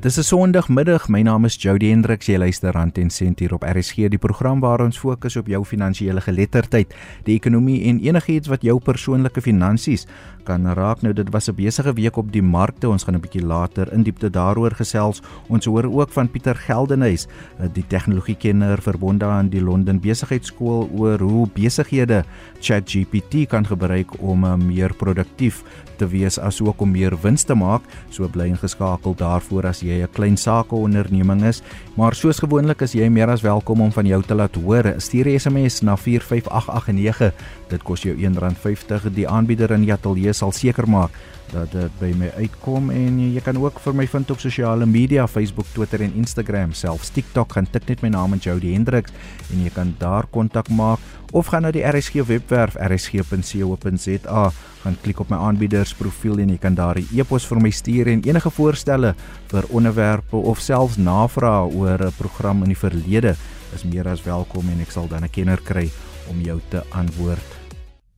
Dis 'n Sondagmiddag. My naam is Jody Hendriks. Jy luister Rand en Sent hier op RSG, die program waar ons fokus op jou finansiële geletterdheid, die ekonomie en enigiets wat jou persoonlike finansies kan raak. Nou dit was 'n besige week op die markte. Ons gaan 'n bietjie later in diepte daaroor gesels. Ons hoor ook van Pieter Geldenhuys, die tegnologiekenner verbonde aan die Londen Besigheidsskool oor hoe besighede ChatGPT kan gebruik om uh, meer produktief te wees asook om meer wins te maak. So bly ingeskakel daarvoor as jy 'n klein sakeonderneming is, maar soos gewoonlik is jy meer as welkom om van jou te laat hoor. Stuur 'n SMS na 45889. Dit kos jou R1.50. Die aanbieder in die ateljee sal seker maak dat dit by my uitkom en jy kan ook vir my vind op sosiale media, Facebook, Twitter en Instagram, selfs TikTok, gaan tik net my naam in Jody Hendriks en jy kan daar kontak maak. Of gaan na die RSG webwerf rsg.co.za gaan klik op my aanbiedersprofiel en jy kan daar 'n e-pos vir my stuur en enige voorstelle vir onderwerpe of selfs navrae oor 'n program in die verlede is meer as welkom en ek sal dan 'n kenner kry om jou te antwoord.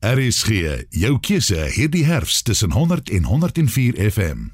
RSG, jou keuse hierdie herfs tussen 100 en 104 FM.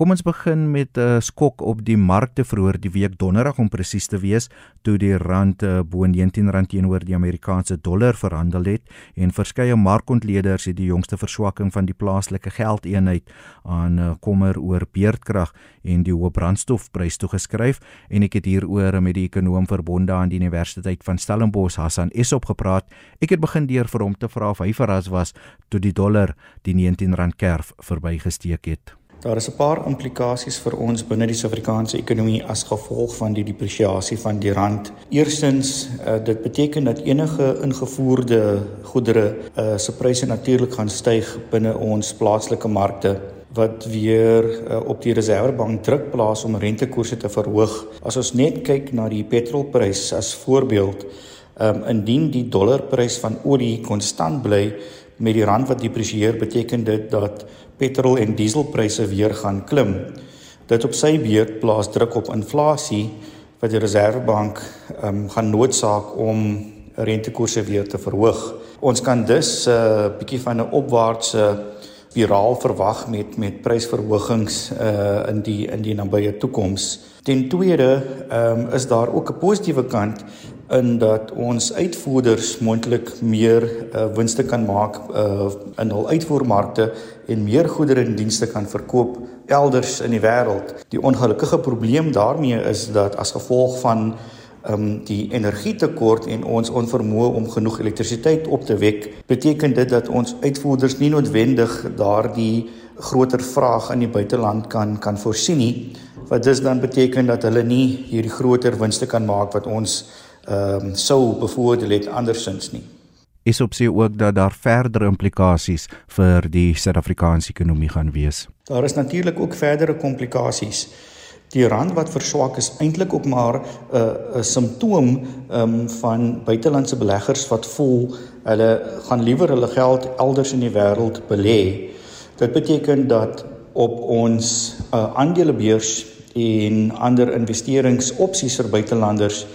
Kom ons begin met 'n uh, skok op die markte vroeër die week donderdag om presies te wees toe die rand uh, bo R19 teenoor die Amerikaanse dollar verhandel het en verskeie markontleeders het die jongste verswakking van die plaaslike geldeenheid aan uh, kommer oor beerdkrag en die hoë brandstofprys toegeskryf en ek het hieroor met die ekonom verbonde aan die Universiteit van Stellenbosch Hassan Esop gepraat. Ek het begin deur vir hom te vra of hy verras was toe die dollar die R19 kerf verbygesteek het. Daar is 'n paar implikasies vir ons binne die Suid-Afrikaanse ekonomie as gevolg van die depresiasie van die rand. Eerstens, uh, dit beteken dat enige ingevoerde goedere uh, se pryse natuurlik gaan styg binne ons plaaslike markte wat weer uh, op die Reserwebank druk plaas om rentekoerse te verhoog. As ons net kyk na die petrolprys as voorbeeld, um, indien die dollarprys van olie konstant bly met die rand wat depresieer, beteken dit dat petrol en dieselpryse weer gaan klim. Dit op sy beurt plaas druk op inflasie wat die Reserwebank um, gaan noodsaak om rentekoerse weer te verhoog. Ons kan dus 'n uh, bietjie van 'n opwaartse spiraal verwag met met prysverhogings uh, in die in die nabye toekoms. Ten tweede um, is daar ook 'n positiewe kant in dat ons uitvoerders moontlik meer uh, winste kan maak uh, in hul uitvoermarkte en meer goedere en dienste kan verkoop elders in die wêreld. Die ongelukkige probleem daarmee is dat as gevolg van um, die energietekort en ons onvermoë om genoeg elektrisiteit op te wek, beteken dit dat ons uitvoerders nie noodwendig daardie groter vraag in die buiteland kan kan voorsien nie wat dus dan beteken dat hulle nie hierdie groter winste kan maak wat ons ehm um, sou bevoordeel het andersins nie. Is op sy ook dat daar verdere implikasies vir die Suid-Afrikaanse ekonomie gaan wees. Daar is natuurlik ook verdere komplikasies. Die rand wat verswak is eintlik ook maar 'n uh, 'n simptoom um, van buitelandse beleggers wat voel hulle gaan liewer hulle geld elders in die wêreld belê. Dit beteken dat op ons uh, aandelebeurs en ander investeringsopsies vir buitelanders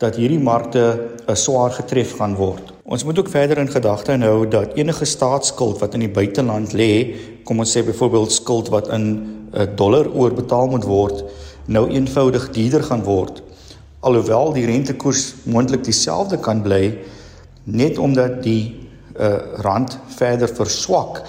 dat hierdie markte 'n swaar getref gaan word. Ons moet ook verder in gedagte hou dat enige staatsskuld wat in die buiteland lê, kom ons sê byvoorbeeld skuld wat in 'n uh, dollar oorbetaal moet word, nou eenvoudig duurder gaan word. Alhoewel die rentekoers moontlik dieselfde kan bly, net omdat die uh, rand verder verswak,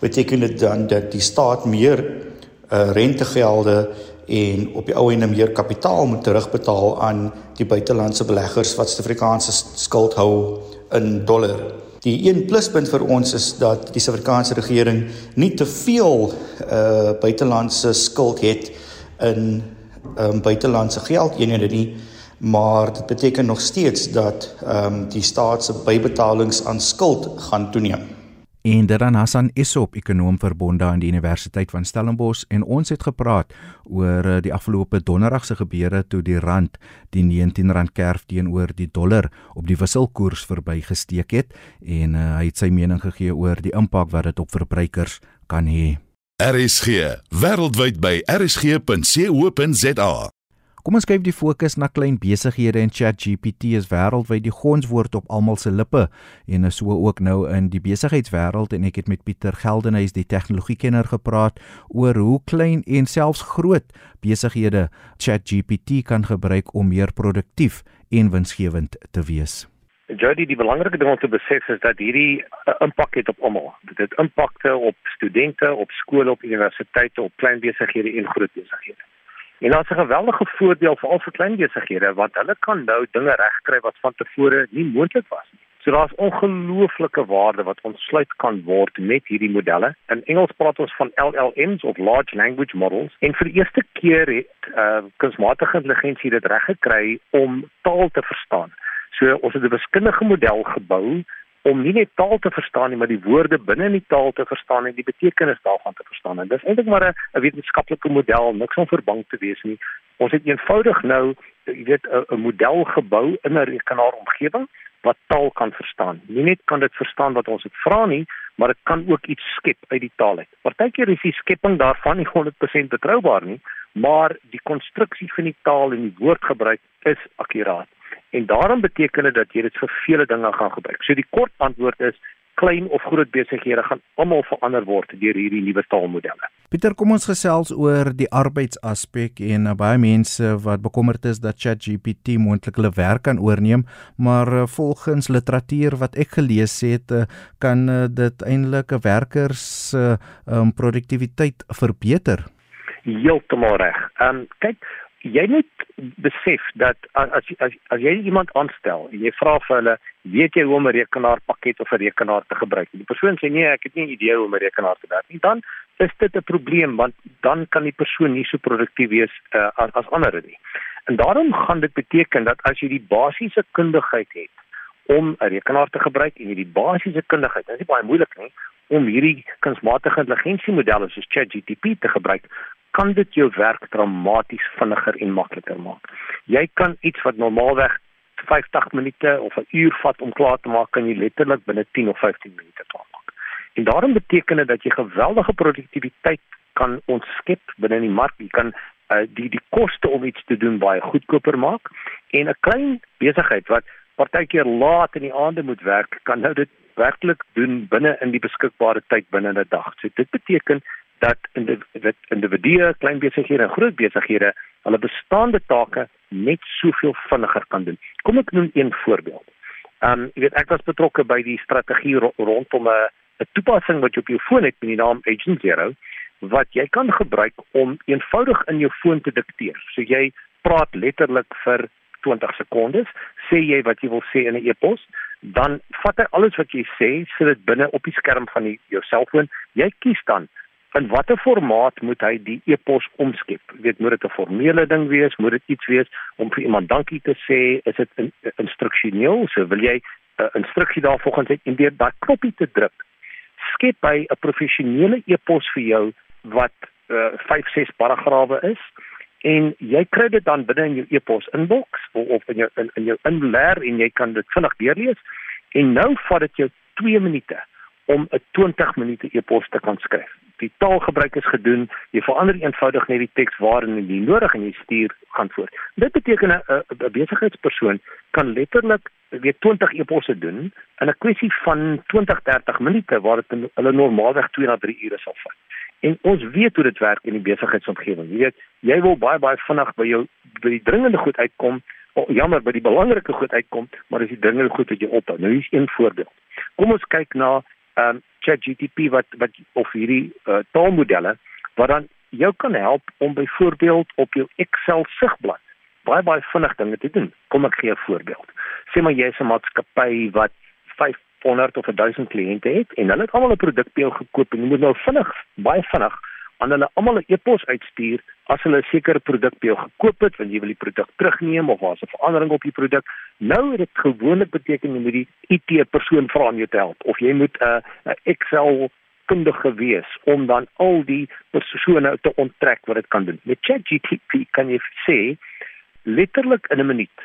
beteken dit dan dat die staat meer uh, rentegelde en op die ou en meer kapitaal moet terugbetaal aan die buitelandse beleggers wat Suid-Afrikaanse skuld hou in dollar. Die een pluspunt vir ons is dat die Suid-Afrikaanse regering nie te veel uh buitelandse skuld het in um buitelandse geldeenhede nie, maar dit beteken nog steeds dat um die staat se bybetalings aan skuld gaan toeneem. En Daran Hassan is op ekonom verbonde aan die Universiteit van Stellenbosch en ons het gepraat oor eh, die afgelope donderdag se gebeure toe die rand die R19 kerf teenoor die dollar op die wisselkoers verbygesteek het en uh, hy het sy mening gegee oor die impak wat dit op verbruikers kan hê. RSG wêreldwyd by rsg.co.za Kom ons kyk die fokus na klein besighede en ChatGPT is wêreldwyd die gonswoord op almal se lippe en is so ook nou in die besigheidswêreld en ek het met Pieter Geldenhuys die tegnologiekenner gepraat oor hoe klein en selfs groot besighede ChatGPT kan gebruik om meer produktief en winsgewend te wees. Jody, die belangrike ding om te besef is dat hierdie uh, impak het op almal. Dit het impakte op studente, op skole, op universiteite, op klein besighede en groot besighede. En daar's 'n geweldige voordeel vir al vir klein besighede want hulle kan nou dinge regkry wat van tevore nie moontlik was nie. So daar's ongelooflike waarde wat ontsluit kan word met hierdie modelle. In Engels praat ons van LLMs of large language models. En vir die eerste keer het uh kunsmatige intelligensie dit reg gekry om taal te verstaan. So ons het 'n wiskundige model gebou om nie net taal te verstaan nie, maar die woorde binne in die taal te verstaan en die betekenis daarvan te verstaan. En dis eintlik maar 'n wetenskaplike model, niks om verbang te wees nie. Ons het eenvoudig nou, jy weet, 'n model gebou in 'n rekenaarsomgewing wat taal kan verstaan. Nie net kan dit verstaan wat ons dit vra nie, maar dit kan ook iets skep uit die taal uit. Partykeer is die skepping daarvan nie 100% betroubaar nie, maar die konstruksie van die taal en die woordgebruik is akkuraat. En daarom beteken dit dat jy dit vir vele dinge gaan gebruik. So die kort antwoord is klein of groot besighede gaan almal verander word deur hierdie nuwe taalmodelle. Pieter, kom ons gesels oor die arbeidsaspek en uh, baie mense wat bekommerd is dat ChatGPT moontlik hulle werk kan oorneem, maar uh, volgens literatuur wat ek gelees het, uh, kan uh, dit eintlik 'n werker se uh, um, produktiwiteit verbeter. Heeltemal reg. Ehm um, kyk, jy moet besef dat as as as jy iemand aanstel en jy vra vir hulle weet jy hoe om 'n rekenaarpakket of 'n rekenaar te gebruik? Die persoon sê nee ek het nie 'n idee hoe om 'n rekenaar te werk nie. Dan is dit 'n probleem want dan kan die persoon nie so produktief wees uh, as as ander nie. En daarom gaan dit beteken dat as jy die basiese kundigheid het om 'n rekenaar te gebruik en jy die basiese kundigheid dit is baie moeilik nie om hierdie kunsmatige intelligensie modelle soos ChatGPT te gebruik kan dit jou werk dramaties vinniger en makliker maak. Jy kan iets wat normaalweg 50 minute of 'n uur vat om klaar te maak, kan jy letterlik binne 10 of 15 minute klaar maak. En daarom beteken dit dat jy geweldige produktiwiteit kan ontskep binne die mark. Jy kan uh, die die koste om iets te doen baie goedkoper maak en 'n klein besigheid wat partykeer laat in die aande moet werk, kan nou dit werklik doen binne in die beskikbare tyd binne 'n dag. So dit beteken dat individue, klein besighede en groot besighede hulle bestaande take net soveel vinniger kan doen. Kom ek noem een voorbeeld. Um jy weet ek was betrokke by die strategie ro rondom 'n 'n toepassing wat jy op jou foon het met die naam Agent Zero wat jy kan gebruik om eenvoudig in jou foon te dikteer. So jy praat letterlik vir 20 sekondes, sê jy wat jy wil sê in 'n e-pos, dan vat hy alles wat jy sê, sit dit binne op die skerm van die, jou selfoon. Jy kies dan in watter formaat moet hy die e-pos omskep? Weet, moet dit 'n formele ding wees? Moet dit iets wees om vir iemand dankie te sê? Is dit in, instruksioneel? So wil jy 'n uh, instruksie daarvolgens hê en deur daai knoppie te druk, skep hy 'n professionele e-pos vir jou wat 5 uh, 6 paragrawe is en jy kry dit dan binne in jou e-pos inbox of, of in jou in, in jou inleer en jy kan dit vinnig deurlees en nou vat dit jou 2 minute om 'n 20 minute e-pos te kan skryf die taalgebruik is gedoen, jy verander eenvoudig net die teks waarin jy nodig en jy stuur gaan voort. Dit beteken 'n 'n besigheidspersoon kan letterlik weer 20 e-posse doen in 'n kwessie van 20-30 minute waar dit hulle normaalweg 2 na 3 ure sal vat. En ons weet hoe dit werk in die besigheidsomgewing. Jy weet, jy wil baie baie vinnig by jou by die dringende goed uitkom. Oh, jammer, by die belangrike goed uitkom, maar as die dringende goed wat jy ophou. Nou hier's een voorbeeld. Kom ons kyk na ehm um, ChatGPT wat wat of hierdie uh, taalmodelle wat dan jou kan help om byvoorbeeld op jou Excel sigblad baie baie vinnig dinge te doen. Kom ek gee 'n voorbeeld. Sê maar jy is 'n maatskappy wat 500 of 1000 kliënte het en hulle het almal 'n produk by jou gekoop en jy moet nou vinnig baie vinnig aan hulle almal 'n e-pos uitstuur as hulle 'n sekere produk by jou gekoop het, want jy wil die produk terugneem of daar's 'n verandering op die produk. Nou het dit gewoonlik beteken jy moet die IT persoon vra om jou te help of jy moet 'n uh, 'n Excel kundige wees om dan al die persone te onttrek wat dit kan doen. Met ChatGPT kan jy sê letterlik in 'n minuut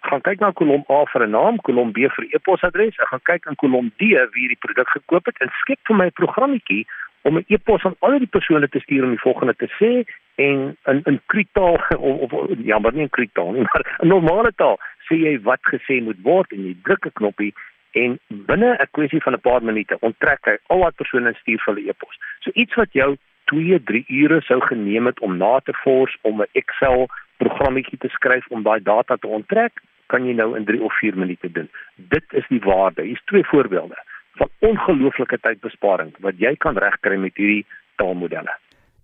gaan kyk na kolom A vir 'n naam, kolom B vir e-posadres, ek gaan kyk in kolom D wie die produk gekoop het en skep vir my 'n programmetjie om 'n e-pos aan al die persone te stuur om die volgende te sê en in in kritaal of, of ja, maar nie in kritaal nie, maar in normale taal sê jy wat gesê moet word en jy druk 'n knoppie en binne 'n kwessie van 'n paar minute onttrek hy al wat persone stuur vir hulle e-pos. So iets wat jou 2, 3 ure sou geneem het om na te vors om 'n Excel programmetjie te skryf om daai data te onttrek, kan jy nou in 3 of 4 minute doen. Dit is die waarde. Hier's twee voorbeelde van ongelooflike tydbesparing wat jy kan regkry met hierdie taalmodelle.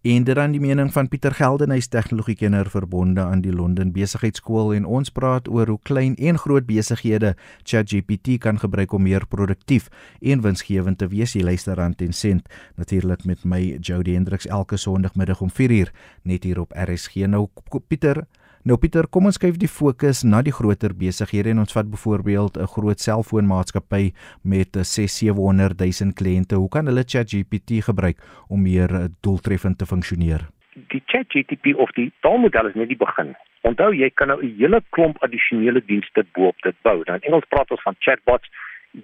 En dit dan die mening van Pieter Geldenhuys tegnologiekenner verbonde aan die Londen Besigheidsskool en ons praat oor hoe klein en groot besighede ChatGPT kan gebruik om meer produktief en winsgewend te wees. Jy luister aan Ten Cent natuurlik met my Jody Hendriks elke Sondagmiddag om 4uur net hier op RSG. Nou Pieter, Nou Pieter, kom ons skuif die fokus na die groter besighede en ons vat byvoorbeeld 'n groot selfoonmaatskappy met 6-700 000 kliënte. Hoe kan hulle ChatGPT gebruik om meer eh, doeltreffend te funksioneer? Die ChatGPT of die taalmodel is net die begin. Onthou jy kan nou 'n hele klomp addisionele dienste bo-op dit bou. Nou in Engels praat ons van chatbots.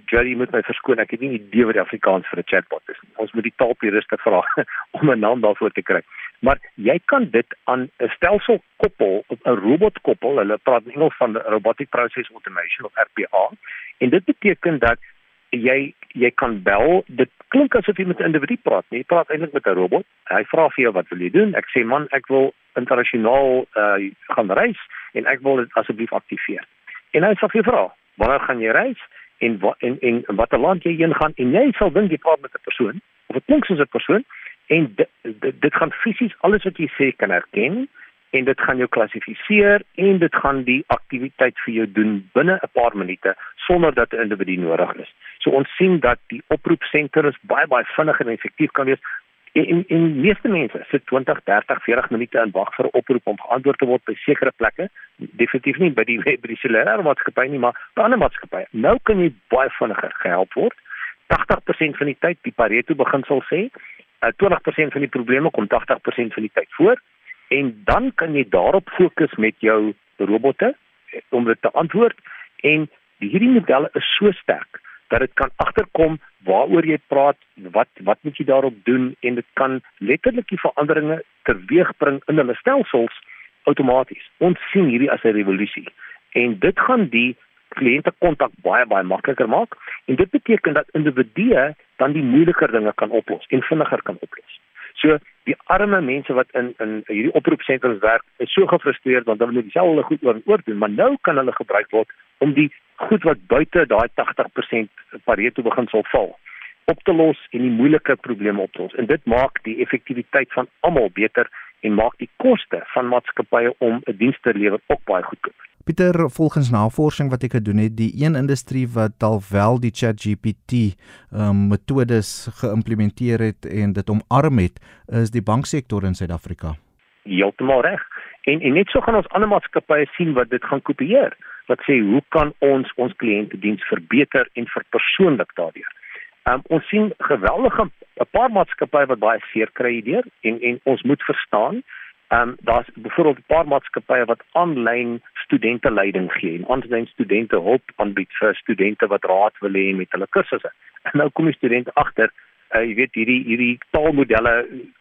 Jerry moet my verskoon, ek het nie 'n idee wat die Afrikaans vir 'n chatbot is nie. Ons moet die taalpuriste vra om 'n naam daarvoor te kry maar jy kan dit aan 'n stelsel koppel, 'n robot koppel. Hulle praat in Engels van robotic process automation of RPA. En dit beteken dat jy jy kan bel. Dit klink asof jy met 'n individu praat, nee, jy praat eintlik met 'n robot. Hy vra vir jou wat wil jy doen? Ek sê man, ek wil internasionaal uh gaan reis en ek wil dit asseblief aktiveer. En hy sê vir vra, wanneer gaan jy reis? En wat en en watter land jy heen gaan? En jy sal dink jy praat met 'n persoon of dit klink soos 'n persoon en dit, dit, dit gaan fisies alles wat jy sê kan herken en dit gaan jou klassifiseer en dit gaan die aktiwiteit vir jou doen binne 'n paar minute sonder dat 'n individu nodig is. So ons sien dat die oproepsentrum baie baie vinnig en effektief kan wees. En en, en meeste mense sit 20, 30, 40 minute in wag vir 'n oproep om geantwoord te word by sekere plekke. Definitief nie by die by die cellular maatskappy nie, maar by ander maatskappye. Nou kan jy baie vinniger gehelp word. 80% van die tyd, die Pareto beginsel sê, uh, eh, 20% van die probleme kom 80% van die tyd voor en dan kan jy daarop fokus met jou robotte eh, om dit te antwoord en hierdie modelle is so sterk dat dit kan agterkom waaroor jy praat, wat wat moet jy daarop doen en dit kan letterlik die veranderinge teweegbring in hulle stelsels outomaties. Ons sien hierdie as 'n revolusie en dit gaan die kliënte kontak baie baie makliker maak en dit beteken dat individue dan die moeiliker dinge kan oplos en vinniger kan oplos. So die arme mense wat in in hierdie oproepsentrums werk is so gefrustreerd want hulle moet dieselfde goed oor en oor doen, maar nou kan hulle gebruik word om die goed wat buite daai 80% Pareto beginsel val op te los en die moeilike probleme op te los. En dit maak die effektiwiteit van almal beter en maak die koste van maatskappye om 'n diens te lewer ook baie goedkoper. Pieter, volgens navorsing wat ek gedoen het, die een industrie wat alwel die ChatGPT um, metodes geïmplementeer het en dit omarm het, is die banksektor in Suid-Afrika. Heeltemal reg. En en net so gaan ons ander maatskappye sien wat dit gaan kopieer. Wat sê hoe kan ons ons kliëntediens verbeter en verpersoonlik daardeur? Um, ons sien geweldige 'n paar maatskappye wat baie seer kry hierdeur en en ons moet verstaan Ehm um, daar's byvoorbeeld 'n paar maatskappye wat aanlyn studente leiding gee en aanlyn studente hulp aanbied vir studente wat raad wil hê met hulle kursusse. En nou kom die student agter, uh, jy weet hierdie hierdie taalmodelle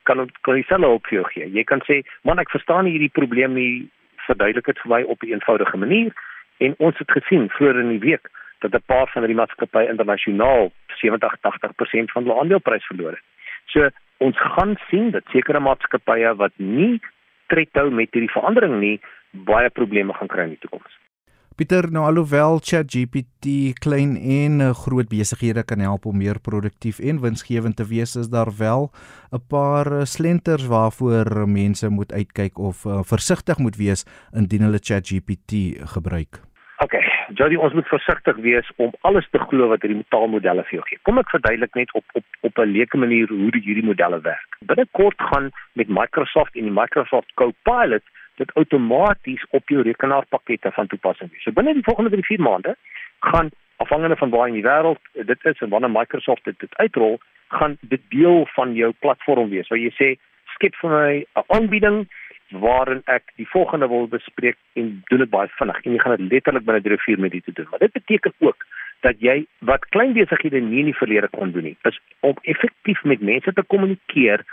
kan kan self ook vir jou gee. Jy kan sê, "Man, ek verstaan nie hierdie probleem nie, verduidelik dit vir my op 'n eenvoudige manier." En ons het gesien vroeër in die week dat 'n paar van hierdie maatskappye internasionaal 70-80% van hulle aandeleprys verloor het. So ons gaan sien dat sekere maatskappye wat nie tred hou met hierdie verandering nie, baie probleme gaan kry in die toekoms. Pieter, nou alhoewel ChatGPT klein en eh, groot besighede kan help om meer produktief en winsgewend te wees, is daar wel 'n paar eh, slenters waarvoor mense moet uitkyk of uh, versigtig moet wees indien hulle ChatGPT gebruik. OK, Jody, ons moet versigtig wees om alles te glo wat hierdie taalmodelle vir jou gee. Kom ek verduidelik net op op op 'n leuke manier hoe die hierdie modelle werk. Binnekort gaan met Microsoft en die Microsoft Copilot dit outomaties op jou rekenaarpakkette van toepassing wees. So binne die volgende 3-4 maande gaan afhangende van waar in die wêreld dit is en wanneer Microsoft dit, dit uitrol, gaan dit deel van jou platform wees. Waar jy sê skep vir my 'n aanbieding waarin ek die volgende wil bespreek en doen dit baie vinnig en jy gaan dit letterlik binne 3 of 4 minute doen. Maar dit beteken ook dat jy wat klein besighede nie in die verlede kon doen nie, is om effektief met mense te kommunikeer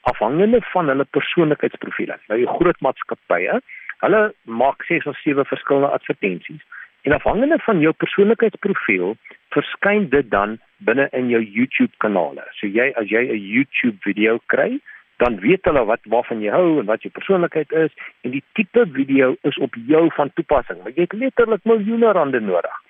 afhangende van hulle persoonlikheidsprofiele. Nou die groot maatskappye, hulle maak ses of sewe verskillende advertensies en afhangende van jou persoonlikheidsprofiel verskyn dit dan binne in jou YouTube kanale. So jy as jy 'n YouTube video kry, dan weet hulle wat waarvan jy hou en wat jou persoonlikheid is en die tipe video is op jou van toepassing. Jy het letterlik miljoene rande nodig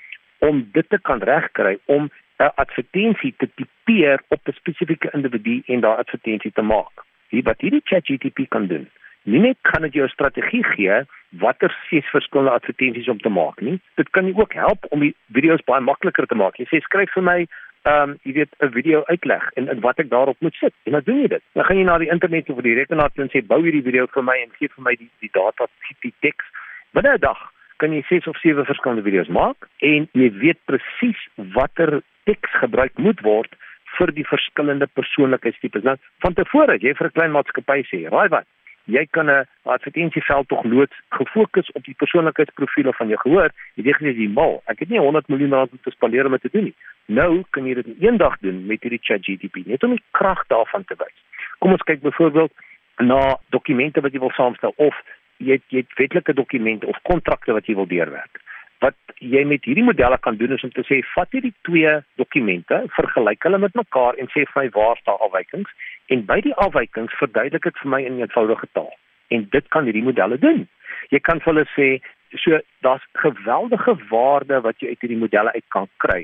om dit te kan regkry om 'n advertensie te tipeer op 'n spesifieke individu en daardie advertensie te maak. Hier wat hierdie ChatGPT kan doen. Nie net kan dit jou 'n strategie gee watter ses verskillende advertensies om te maak nie. Dit kan jou ook help om die video's baie makliker te maak. Jy sê skryf vir my ehm um, jy weet 'n video uitleg en, en wat ek daarop moet sit. En dan doen jy dit. Dan gaan jy na die internet of die rekenaar toe en sê bou hierdie video vir my en gee vir my die die data tipe teks. Binne 'n dag kan jy ses of sewe verskillende video's maak en jy weet presies watter teks gebruik moet word vir die verskillende persoonlikheidstipes. Nou, van tevore, jy vir 'n klein maatskappy sê, raai wat? Jy kan 'n advertensieveld tog loods gefokus op die persoonlikheidsprofiele van jou gehoor. Jy weet jy is mal. Ek het nie 100 miljoen rand om te spandeer om dit te doen nie. Nou kan jy dit in een dag doen met hierdie ChatGPT net om die krag daarvan te wys. Kom ons kyk byvoorbeeld na dokumente wat jy wil saamstel of jy het, jy het wetlike dokumente of kontrakte wat jy wil deurwerk wat jy met hierdie modelle kan doen is om te sê vat hierdie twee dokumente, vergelyk hulle met mekaar en sê vir my waar staan afwykings en by die afwykings verduidelik dit vir my in eenvoudige taal. En dit kan hierdie modelle doen. Jy kan vir hulle sê so daar's geweldige waarde wat jy uit hierdie modelle uit kan kry.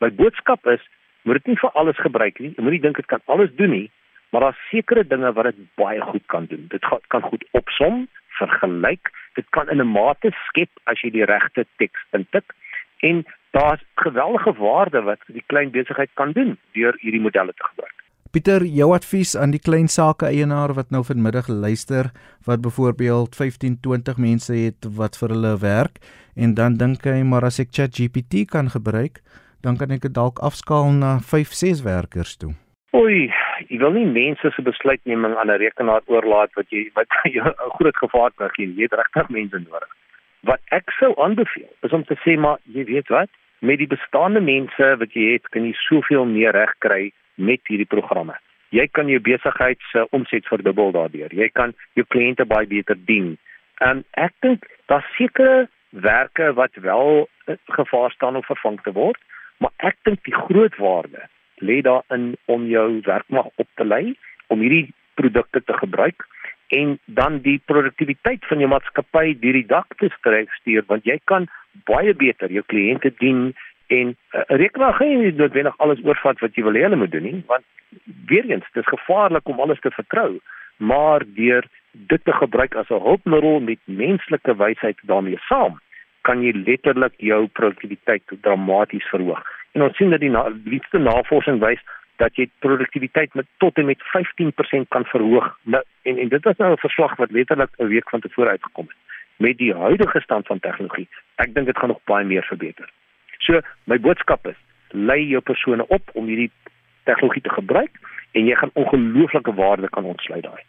My boodskap is moet dit nie vir alles gebruik nie. Moenie dink dit kan alles doen nie, maar daar's sekere dinge wat dit baie goed kan doen. Dit kan goed opsom, vergelyk. Dit kan in 'n mate skep as jy die regte teks intik en daar's geweldige waarde wat die klein besigheid kan doen deur hierdie modelle te gebruik. Pieter, jou advies aan die klein sake eienaar wat nou vanmiddag luister wat byvoorbeeld 15, 20 mense het wat vir hulle werk en dan dink hy maar as ek ChatGPT kan gebruik, dan kan ek dit dalk afskaal na 5, 6 werkers toe. Oei, jy wil nie mense se besluitneming aan 'n rekenaar oorlaat wat jy wat jy 'n groot gevaar kan gee. Jy het regtig mense nodig. Wat ek sou aanbeveel is om te sê maar jy weet wat, met die bestaande mense wat jy het, kan jy soveel meer reg kry met hierdie programme. Jy kan jou besigheid se omset verdubbel daardeur. Jy kan jou kliënte baie beter dien. En ek dink daar sekerre werke wat wel gevaar staan om vervang te word, maar ek dink die groot waarde lê daarin om jou werkmag op te lei om hierdie produkte te gebruik en dan die produktiwiteit van jou maatskappy deur die dak te skryf stuur want jy kan baie beter jou kliënte dien en uh, rekenaar gaan nie noodwendig alles oorvat wat jy wil hê hulle moet doen nie want weer eens dis gevaarlik om alles te vertrou maar deur dit te gebruik as 'n hulpmiddel met menslike wysheid daarmee saam kan jy letterlik jou produktiwiteit dramaties verhoog En ons sien dat die nuutste na, navorsing wys dat jy produktiwiteit met tot en met 15% kan verhoog. Nou en en dit is nou 'n verslag wat letterlik 'n week van tevore uitgekom het met die huidige stand van tegnologie. Ek dink dit gaan nog baie meer verbeter. So, my boodskap is: lei jou persone op om hierdie tegnologie te gebruik en jy gaan ongelooflike waarde kan ontsluit daai.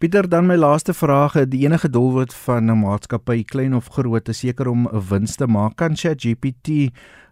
Pieter, dan my laaste vraag, die enige doelwit van 'n maatskappy, klein of groot, is seker om 'n wins te maak. Kan ChatGPT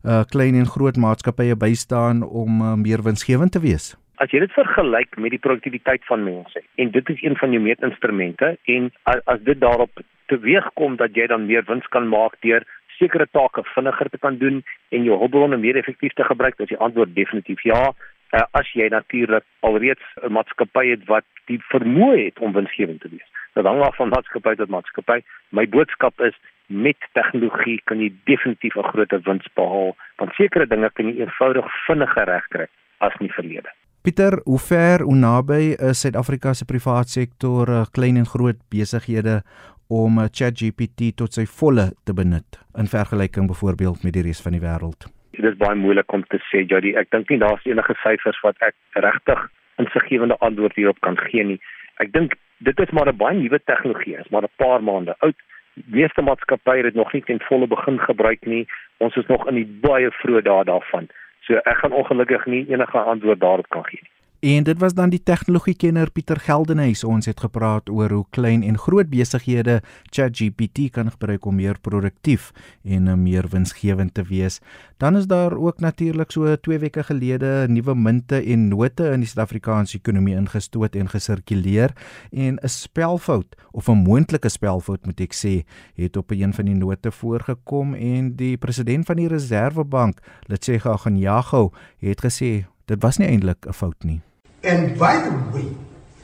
uh klein en groot maatskappye bystaan om uh, meer winsgewend te wees? As jy dit vergelyk met die produktiwiteit van mense en dit is een van jou meetinstrumente en as, as dit daarop teweegkom dat jy dan meer wins kan maak deur sekere take vinniger te kan doen en jou hulpbronne meer effektief te gebruik, dan is die antwoord definitief ja uh, as jy natuurlik alreeds 'n maatskappy het wat die vermoë het om winsgewend te wees. Dit hang af van maatskappy tot maatskappy. My boodskap is met tegnologie kan jy definitief 'n groter wins behaal, want sekere dinge kan jy eenvoudig vinniger regkry as in die verlede. Pieter, hoe ver hoe naby is Suid-Afrika se private sektor, eh, klein en groot besighede om eh, ChatGPT tot sy volle te benut in vergelyking byvoorbeeld met die res van die wêreld? Dit is baie moeilik om te sê Jody. Ek dink nie daar's enige syfers wat ek regtig insiggewende antwoord hierop kan gee nie. Ek dink dit is maar 'n baie nuwe tegnologie, is maar 'n paar maande oud. Die meeste maatskappye het nog nie ten volle begin gebruik nie. Ons is nog in die baie vroeë dae daarvan. So ek gaan ongelukkig nie enige antwoord daarop kan gee nie. En dit was dan die tegnologiekenner Pieter Geldenhuys. Ons het gepraat oor hoe klein en groot besighede ChatGPT kan gebruik om meer produktief en meer winsgewend te wees. Dan is daar ook natuurlik so 2 weke gelede nuwe munte en note in die Suid-Afrikaanse ekonomie ingestoot en gesirkuleer en 'n spelfout of 'n moontlike spelfout moet ek sê, het op een van die note voorgekom en die president van die Reserwebank, Letshega Ganyago, het gesê dit was nie eintlik 'n fout nie. And by the way,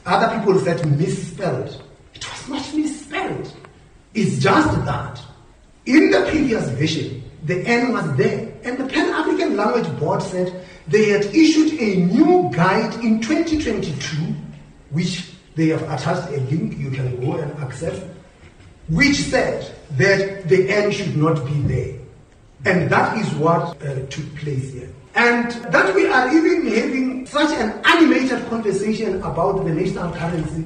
other people said misspelled. It was not misspelled. It's just that in the previous version, the N was there. And the Pan African Language Board said they had issued a new guide in 2022, which they have attached a link you can go and access, which said that the N should not be there. And that is what uh, took place here. And that we are even having such an animated conversation about the national currency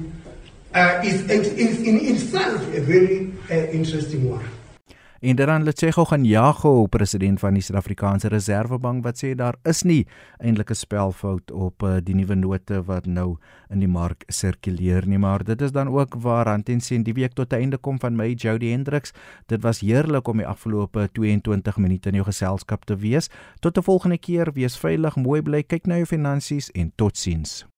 uh, is, is in itself a very uh, interesting one. En sê gou gaan Jago, president van die Suid-Afrikaanse Reserwebank wat sê daar is nie eintlik 'n spelfout op uh, die nuwe note wat nou in die mark sirkuleer nie, maar dit is dan ook waar rand en sent die week tot einde kom van my Jody Hendriks. Dit was heerlik om die afgelope 22 minute in jou geselskap te wees. Tot 'n volgende keer, wees veilig, mooi bly, kyk na jou finansies en totsiens.